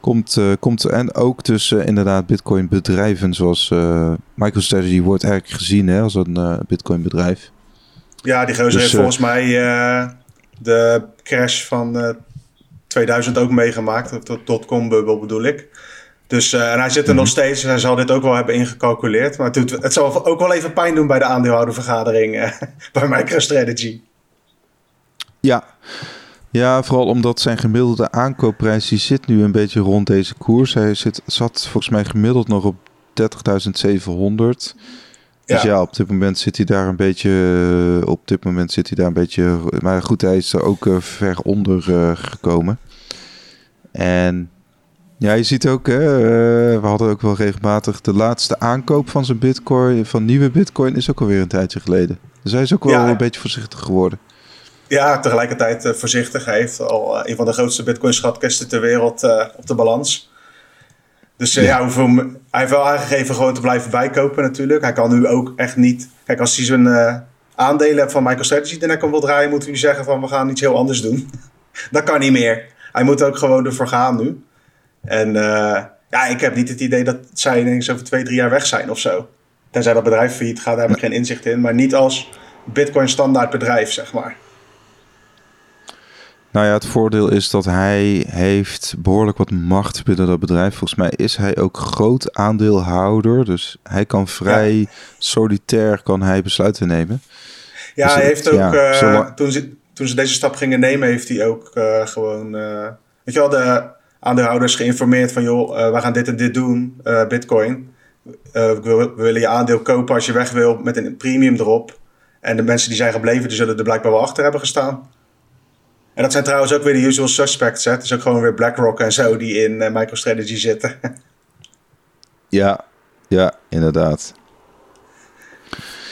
Komt, komt en ook tussen inderdaad Bitcoin bedrijven zoals MicroStrategy wordt eigenlijk gezien hè, als een Bitcoin bedrijf. Ja, die gozer dus, heeft volgens mij de crash van 2000 ook meegemaakt. De dotcom-bubbel bedoel ik. Dus uh, en hij zit er nog mhm. steeds. Hij zal dit ook wel hebben ingecalculeerd. Maar het, doet, het zal ook wel even pijn doen bij de aandeelhoudervergadering uh, bij MicroStrategy. Ja. ja, vooral omdat zijn gemiddelde aankoopprijs die zit nu een beetje rond deze koers. Hij zit, zat volgens mij gemiddeld nog op 30.700. Dus ja. op dit moment zit hij daar een beetje. Eh, op dit moment zit hij daar een beetje. Maar goed, hij is er ook ver onder gekomen. En ja, je ziet ook, hè, uh, we hadden ook wel regelmatig de laatste aankoop van zijn bitcoin, van nieuwe bitcoin, is ook alweer een tijdje geleden. Dus hij is ook wel een beetje voorzichtig geworden. Ja, tegelijkertijd uh, voorzichtig. Hij heeft al uh, een van de grootste bitcoin schatkisten ter wereld op de balans. Dus ja, ja hoeveel, hij heeft wel aangegeven gewoon te blijven bijkopen natuurlijk. Hij kan nu ook echt niet... Kijk, als hij zijn aandelen van MicroStrategy dan hij kan wel draaien, moeten we zeggen van we gaan iets heel anders doen. dat kan niet meer hij moet ook gewoon ervoor gaan nu. En uh, ja, ik heb niet het idee dat zij ineens over twee, drie jaar weg zijn of zo. Tenzij dat bedrijf failliet gaat, daar heb ik geen inzicht in. Maar niet als Bitcoin standaard bedrijf, zeg maar. Nou ja, het voordeel is dat hij heeft behoorlijk wat macht binnen dat bedrijf. Volgens mij is hij ook groot aandeelhouder. Dus hij kan vrij solitair kan hij besluiten nemen. Ja, dus hij heeft ook, uh, toen, ze, toen ze deze stap gingen nemen, heeft hij ook uh, gewoon, uh, weet je wel, de aandeelhouders geïnformeerd van, joh, uh, we gaan dit en dit doen, Bitcoin. we willen je aandeel kopen als je weg wil met een premium erop. En de mensen die zijn gebleven, die zullen er blijkbaar wel achter hebben gestaan. En dat zijn trouwens ook weer de usual suspects. Hè? Het is ook gewoon weer BlackRock en zo die in MicroStrategy zitten. ja, ja, inderdaad.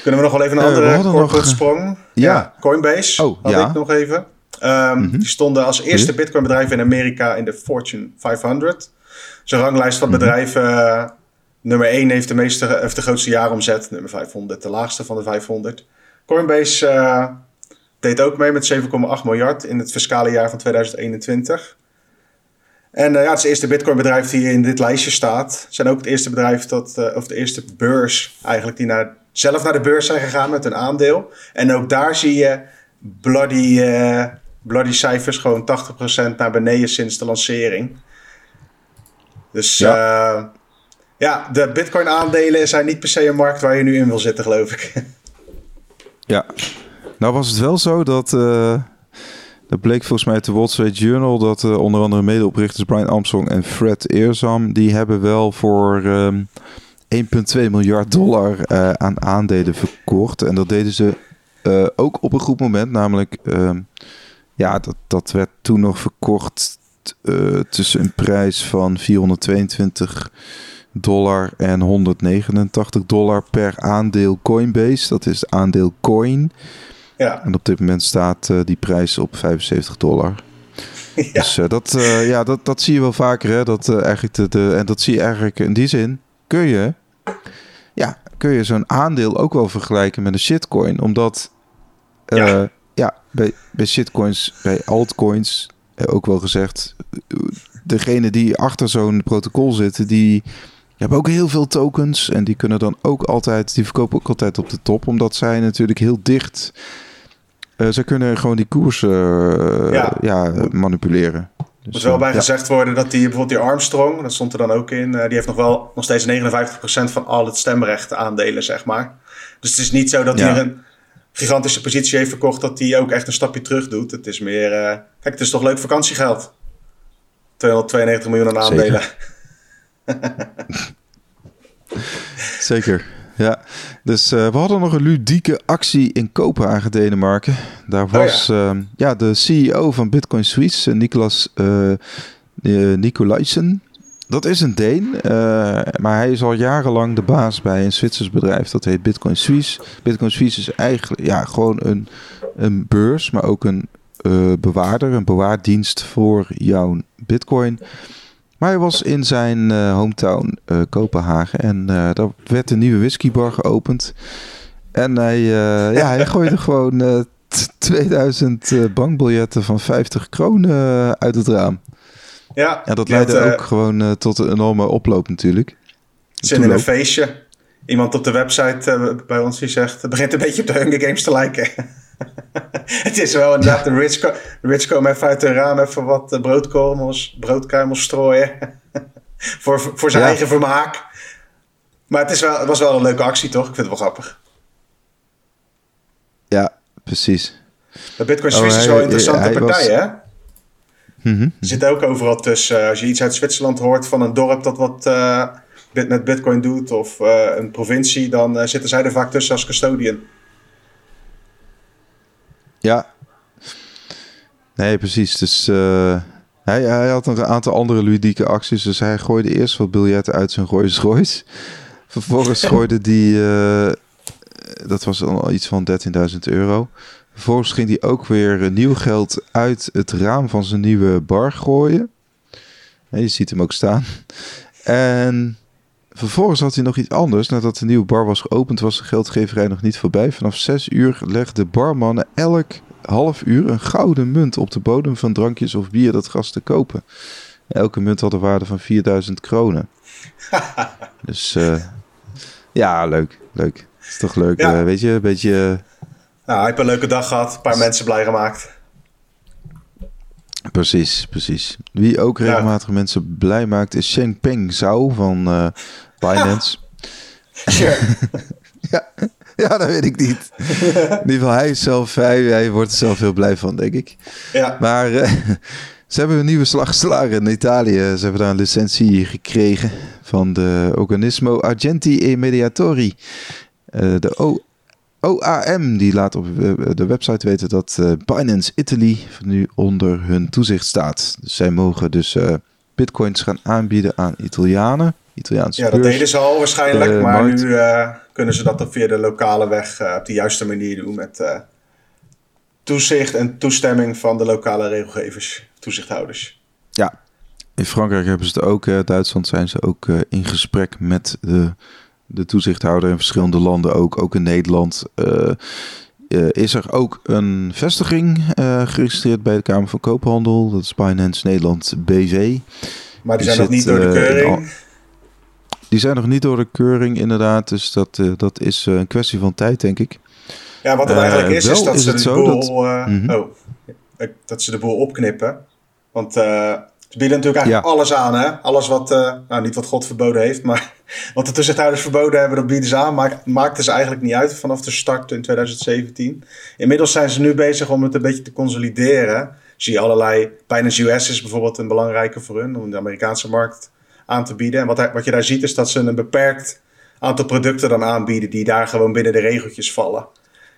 Kunnen we nog wel even een andere uh, sprong? Ja. Coinbase oh, had ja. ik nog even. Um, Die stonden als eerste Bitcoin bedrijf in Amerika in de Fortune 500. Zijn ranglijst van mhm. bedrijven... Uh, nummer 1 heeft de, meeste, heeft de grootste jaaromzet. Nummer 500 de laagste van de 500. Coinbase uh, deed ook mee met 7,8 miljard in het fiscale jaar van 2021. En uh, ja, het is het eerste Bitcoin bedrijf die in dit lijstje staat. Het zijn ook het eerste bedrijf dat, of de eerste beurs eigenlijk die naar zelf naar de beurs zijn gegaan met een aandeel. En ook daar zie je bloody, bloody cijfers, gewoon 80% naar beneden sinds de lancering. Dus ja, uh, ja de Bitcoin aandelen zijn niet per se een markt waar je nu in wil zitten, geloof ik. Ja, nou was het wel zo dat. Uh, dat bleek volgens mij uit de Wall Street Journal dat onder andere medeoprichters Brian Armstrong en Fred Eersam, die hebben wel voor. Uh, 1,2 miljard dollar uh, aan aandelen verkocht. En dat deden ze uh, ook op een goed moment. Namelijk, uh, ja, dat, dat werd toen nog verkocht uh, tussen een prijs van 422 dollar en 189 dollar per aandeel Coinbase. Dat is aandeel Coin. Ja. En op dit moment staat die prijs op 75 dollar. Ja. Dus dat, ja, dat, dat zie je wel vaker. Hè? Dat, eigenlijk de, de, en dat zie je eigenlijk in die zin. Kun je ja, kun je zo'n aandeel ook wel vergelijken met een shitcoin. Omdat ja. Ja, bij, bij shitcoins, bij altcoins, uh, ook wel gezegd, degene die achter zo'n protocol zitten, die hebben ook heel veel tokens. En die kunnen dan ook altijd, die verkopen ook altijd op de top. Omdat zij natuurlijk heel dicht. Uh, ze kunnen gewoon die koers ja. ja. manipuleren. Dus, moet wel bij gezegd worden dat die bijvoorbeeld die Armstrong, dat stond er dan ook in, die heeft nog wel nog steeds 59% van al het stemrecht aandelen, zeg maar. Dus het is niet zo dat hij een gigantische positie heeft verkocht, dat hij ook echt een stapje terug doet. Het is meer, uh, kijk, het is toch leuk vakantiegeld. 292 miljoen aan aandelen. Zeker. Zeker. Ja, dus uh, we hadden nog een ludieke actie in Kopenhagen, Denemarken. Daar oh was ja. Uh, ja. de CEO van Bitcoin Suisse, Nicolas uh, Nicolaisen. Dat is een Deen, maar hij is al jarenlang de baas bij een Zwitsers bedrijf. Dat heet Bitcoin Suisse. Bitcoin Suisse is eigenlijk ja, gewoon een een beurs, maar ook een uh, bewaarder, een bewaardienst voor jouw bitcoin. Maar hij was in zijn uh, hometown Kopenhagen en daar werd een nieuwe whiskybar geopend. En hij, ja, hij gooide gewoon 2000 bankbiljetten van 50 kronen uit het raam. Ja, en dat leidde ook gewoon tot een enorme oploop natuurlijk. Zin in een feestje. Iemand op de website bij ons die zegt... het begint een beetje op de Hunger Games te lijken. het is wel inderdaad, de rich, rich komen even uit hun raam even wat broodkormels, broodkruimels strooien. voor, voor zijn eigen vermaak. Maar het, is wel, het was wel een leuke actie, toch? Ik vind het wel grappig. Ja, precies. De Bitcoin Swiss is wel een interessante partij, hè? Mm -hmm. Zit ook overal tussen. Als je iets uit Zwitserland hoort van een dorp dat wat uh, met Bitcoin doet, of uh, een provincie, dan uh, zitten zij er vaak tussen als custodian. Ja. Nee, precies. Dus hij, hij had een aantal andere ludieke acties. Dus hij gooide eerst wat biljetten uit zijn Rolls Royce. Vervolgens gooide die... Dat was al iets van 13.000 euro. Vervolgens ging hij ook weer nieuw geld uit het raam van zijn nieuwe bar gooien. je ziet hem ook staan. En vervolgens had hij nog iets anders. Nadat de nieuwe bar was geopend, was de geldgeverij nog niet voorbij. Vanaf 6 uur legde barmannen elk half uur een gouden munt op de bodem van drankjes of bier dat gas te kopen. Elke munt had een waarde van 4000 kronen. dus uh, ja, leuk. Leuk. Is toch leuk, ja. uh, weet je, een beetje... Nou, hij heeft een leuke dag gehad. Een paar mensen blij gemaakt. Precies, precies. Wie ook regelmatig ja. mensen blij maakt is Peng Zhao van uh, Binance. Sure. ja, ja, dat weet ik niet. In ieder geval, hij is zelf, hij, hij wordt er zelf heel blij van, denk ik. Ja. Maar uh, ze hebben een nieuwe slagslager in Italië. Ze hebben daar een licentie gekregen van de Organismo Agenti e Mediatori. Uh, de o OAM die laat op de website weten dat uh, Binance Italy nu onder hun toezicht staat. Dus zij mogen dus uh, bitcoins gaan aanbieden aan Italianen. Italiaanse ja, dat deden ze al waarschijnlijk, maar markt. nu uh, kunnen ze dat dan via de lokale weg op de juiste manier doen met toezicht en toestemming van de lokale regelgevers, toezichthouders. Ja, in Frankrijk hebben ze het ook. Duitsland zijn ze ook in gesprek met de de toezichthouder in verschillende landen ook. Ook in Nederland uh, uh, is er ook een vestiging uh, geregistreerd bij de Kamer van Koophandel. Dat is Binance Nederland BV. Maar die, die zijn nog niet door de keuring? Die zijn nog niet door de keuring, inderdaad. Dus dat, dat is een kwestie van tijd, denk ik. Ja, wat het eigenlijk is, is dat is ze de boel... Dat, mm -hmm. oh, dat ze de boel opknippen. Want ze bieden natuurlijk eigenlijk alles aan, hè? Alles wat, uh, nou niet wat God verboden heeft, maar wat de toezichthouders verboden hebben, dat bieden ze aan. Maar maakten ze eigenlijk niet uit vanaf de start in 2017. Inmiddels zijn ze nu bezig om het een beetje te consolideren. Zie je allerlei, Binance US is bijvoorbeeld een belangrijke voor hun, om de Amerikaanse markt aan te bieden. En wat, wat je daar ziet is dat ze een beperkt aantal producten dan aanbieden die daar gewoon binnen de regeltjes vallen.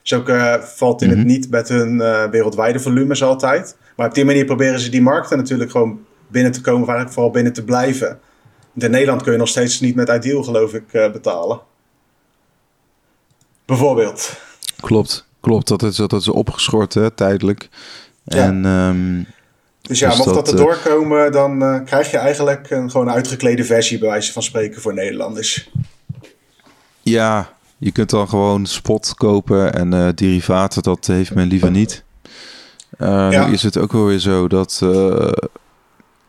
Dus ook uh, valt in het mhm. niet met hun uh, wereldwijde volumes altijd. Maar op die manier proberen ze die markten natuurlijk gewoon binnen te komen, waar vooral binnen te blijven. in Nederland kun je nog steeds niet met Ideal, geloof ik, uh, betalen. Bijvoorbeeld. Klopt, klopt. Dat is, dat is opgeschort, hè, tijdelijk. Ja. En, um, dus ja, dus mocht dat, dat er doorkomen, dan uh, krijg je eigenlijk een gewoon uitgeklede versie, bij wijze van spreken, voor Nederlanders. Ja, je kunt dan gewoon spot kopen en uh, derivaten, dat heeft men liever niet. Uh, ja. Nu is het ook wel weer zo dat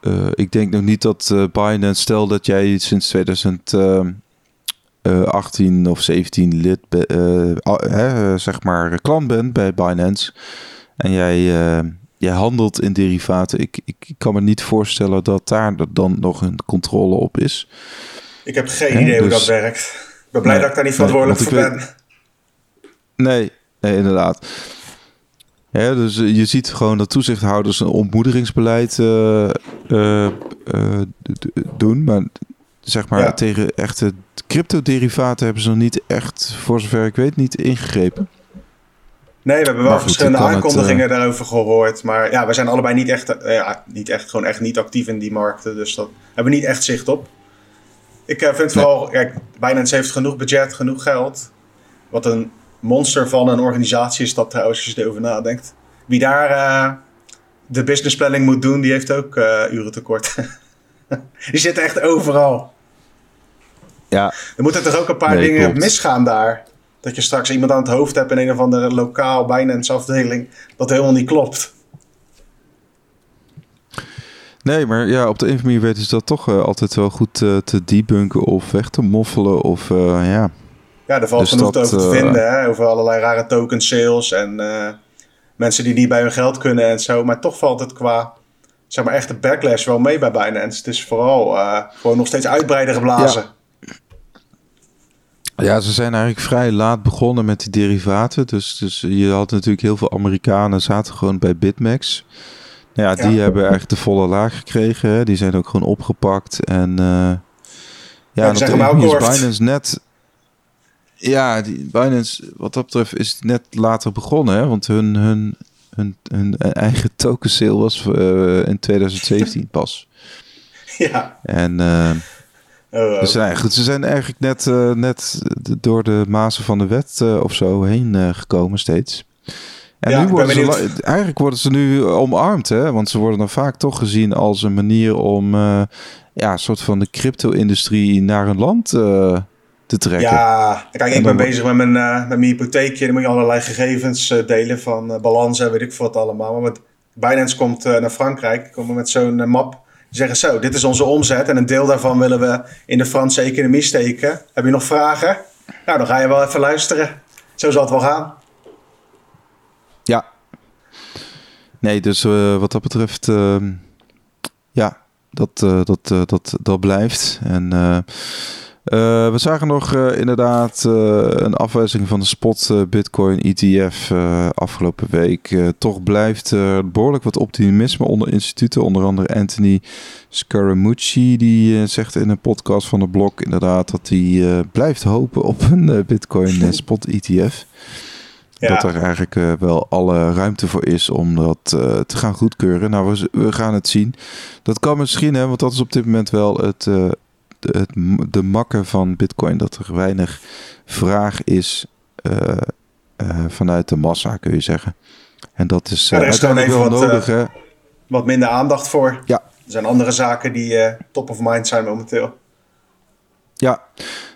uh, ik denk nog niet dat uh, Binance, stel dat jij sinds 2018 uh, of 17 lid, zeg maar, klant bent bij Binance en jij, jij handelt in derivaten. Ik, ik, ik, kan me niet voorstellen dat daar dan nog een controle op is. Ik heb geen idee hoe dus- dat werkt. Ik ben blij nee, dat ik daar niet verantwoordelijk nee, voor ben. Nee, nee, inderdaad. Ja, dus eh, je ziet gewoon dat toezichthouders een ontmoedigingsbeleid uh, uh, doen. Maar zeg maar tegen echte cryptoderivaten hebben ze nog niet echt, voor zover ik weet, niet ingegrepen. Nee, we hebben wel goed, verschillende aankondigingen het, daarover gehoord. Maar ja, we zijn allebei niet echt, niet echt, gewoon echt niet actief in die markten. Dus dat hebben we niet echt zicht op. Ik vind vooral, kijk, Binance heeft genoeg budget, genoeg geld. Wat een monster van een organisatie is dat trouwens, als je erover nadenkt. Wie daar uh, de businessplanning moet doen, die heeft ook uh, uren tekort. die zitten echt overal. Ja. Er moeten toch ook een paar dingen misgaan daar. Dat je straks iemand aan het hoofd hebt in een of andere lokaal Binance afdeling. Dat helemaal niet klopt. Nee, maar ja, op de een of andere manier weten ze dat toch uh, altijd wel goed uh, te debunken of weg te moffelen. Of uh, ja. Ja, er valt dus genoeg dat, over te vinden. Hè? Over allerlei rare token sales en mensen die niet bij hun geld kunnen en zo. Maar toch valt het qua zeg maar, echte backlash wel mee bij Binance. Het is vooral gewoon nog steeds uitbreiden geblazen. Ja. Ja, ze zijn eigenlijk vrij laat begonnen met die derivaten. Dus, dus je had natuurlijk heel veel Amerikanen zaten gewoon bij BitMEX. Nou ja, die hebben eigenlijk de volle laag gekregen. Hè. Die zijn ook gewoon opgepakt. En uh, ja, ja dat is Binance net... Ja, die Binance, wat dat betreft, is net later begonnen. Hè? Want hun, hun, hun, hun eigen token sale was uh, in 2017 pas. Ja. En... Uh, Oh, dus goed, ze zijn eigenlijk net, uh, net door de mazen van de wet of zo heen gekomen steeds. En ja, nu worden ze, eigenlijk worden ze nu omarmd, hè? want ze worden dan vaak toch gezien als een manier om ja, een soort van de crypto-industrie naar een land te trekken. Ja, kijk, ik ben bezig met mijn, met mijn hypotheekje. Dan moet je allerlei gegevens delen van balans en weet ik wat allemaal. Maar met Binance komt naar Frankrijk, komen met zo'n map zeggen zo, dit is onze omzet en een deel daarvan willen we in de Franse economie steken. Heb je nog vragen? Nou, dan ga je wel even luisteren. Zo zal het wel gaan. Ja. Nee, dus uh, wat dat betreft, uh, ja, dat, uh, dat, dat, dat blijft. En uh, we zagen nog uh, inderdaad uh, een afwijzing van de spot Bitcoin ETF afgelopen week. toch blijft er behoorlijk wat optimisme onder instituten. Onder andere Anthony Scaramucci die zegt in een podcast van de blog inderdaad dat hij blijft hopen op een Bitcoin spot ETF. Ja. Dat er eigenlijk wel alle ruimte voor is om dat te gaan goedkeuren. Nou, we, we, gaan het zien. Dat kan misschien, hè, want dat is op dit moment wel het de, de makken van Bitcoin dat er weinig vraag is uh, uh, vanuit de massa, kun je zeggen. En dat is, uh, ja, er is uiteindelijk wel wat, nodig. Wat minder aandacht voor. Ja. Er zijn andere zaken die top of mind zijn momenteel. Ja.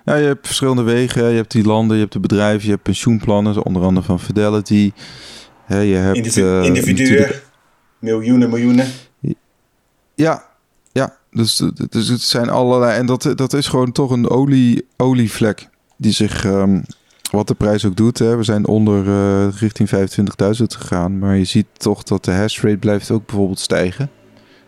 ja, je hebt verschillende wegen. Je hebt die landen, je hebt de bedrijven, je hebt pensioenplannen, onder andere van Fidelity. Hè, je hebt, Individu individuen, miljoenen, miljoenen. Ja, dus, dus het zijn allerlei. En dat, dat is gewoon toch een olie, olievlek die zich. Um, wat de prijs ook doet. Hè. We zijn onder uh, richting 25.000 gegaan. Maar je ziet toch dat de hash rate blijft ook bijvoorbeeld stijgen.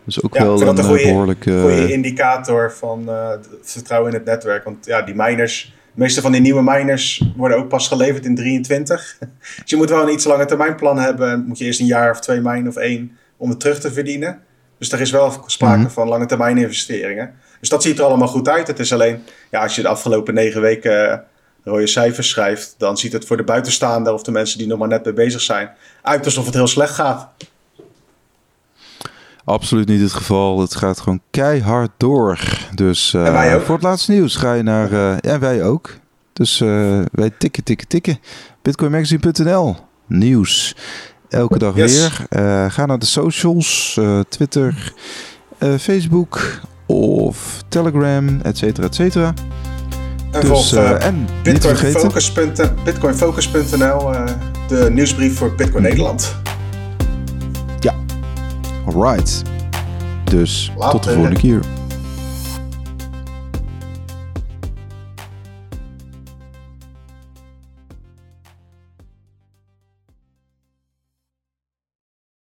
Dus ook ja, wel een, een goede, behoorlijke... goede indicator van uh, vertrouwen in het netwerk. Want ja, die miners... De meeste van die nieuwe miners worden ook pas geleverd in 23. dus je moet wel een iets langer termijn plan hebben. Moet je eerst een jaar of twee minen of één om het terug te verdienen. Dus er is wel sprake mhm. van lange termijn investeringen. Dus dat ziet er allemaal goed uit. Het is alleen, ja, als je de afgelopen negen weken uh, rode cijfers schrijft, dan ziet het voor de buitenstaander of de mensen die nog maar net mee bezig zijn, uit alsof het heel slecht gaat. Absoluut niet het geval. Het gaat gewoon keihard door. Dus uh, voor het laatste nieuws ga je naar. Uh, ja, wij ook. Dus wij tikken, tikken, tikken. Bitcoinmagazine.nl nieuws elke dag weer. Uh, ga naar de socials, uh, Twitter, uh, Facebook of Telegram, et cetera, et cetera. En dus, en bitcoinfocus.nl, bitcoinfocus de nieuwsbrief voor Bitcoin Nederland. Ja, alright. Dus tot de volgende keer.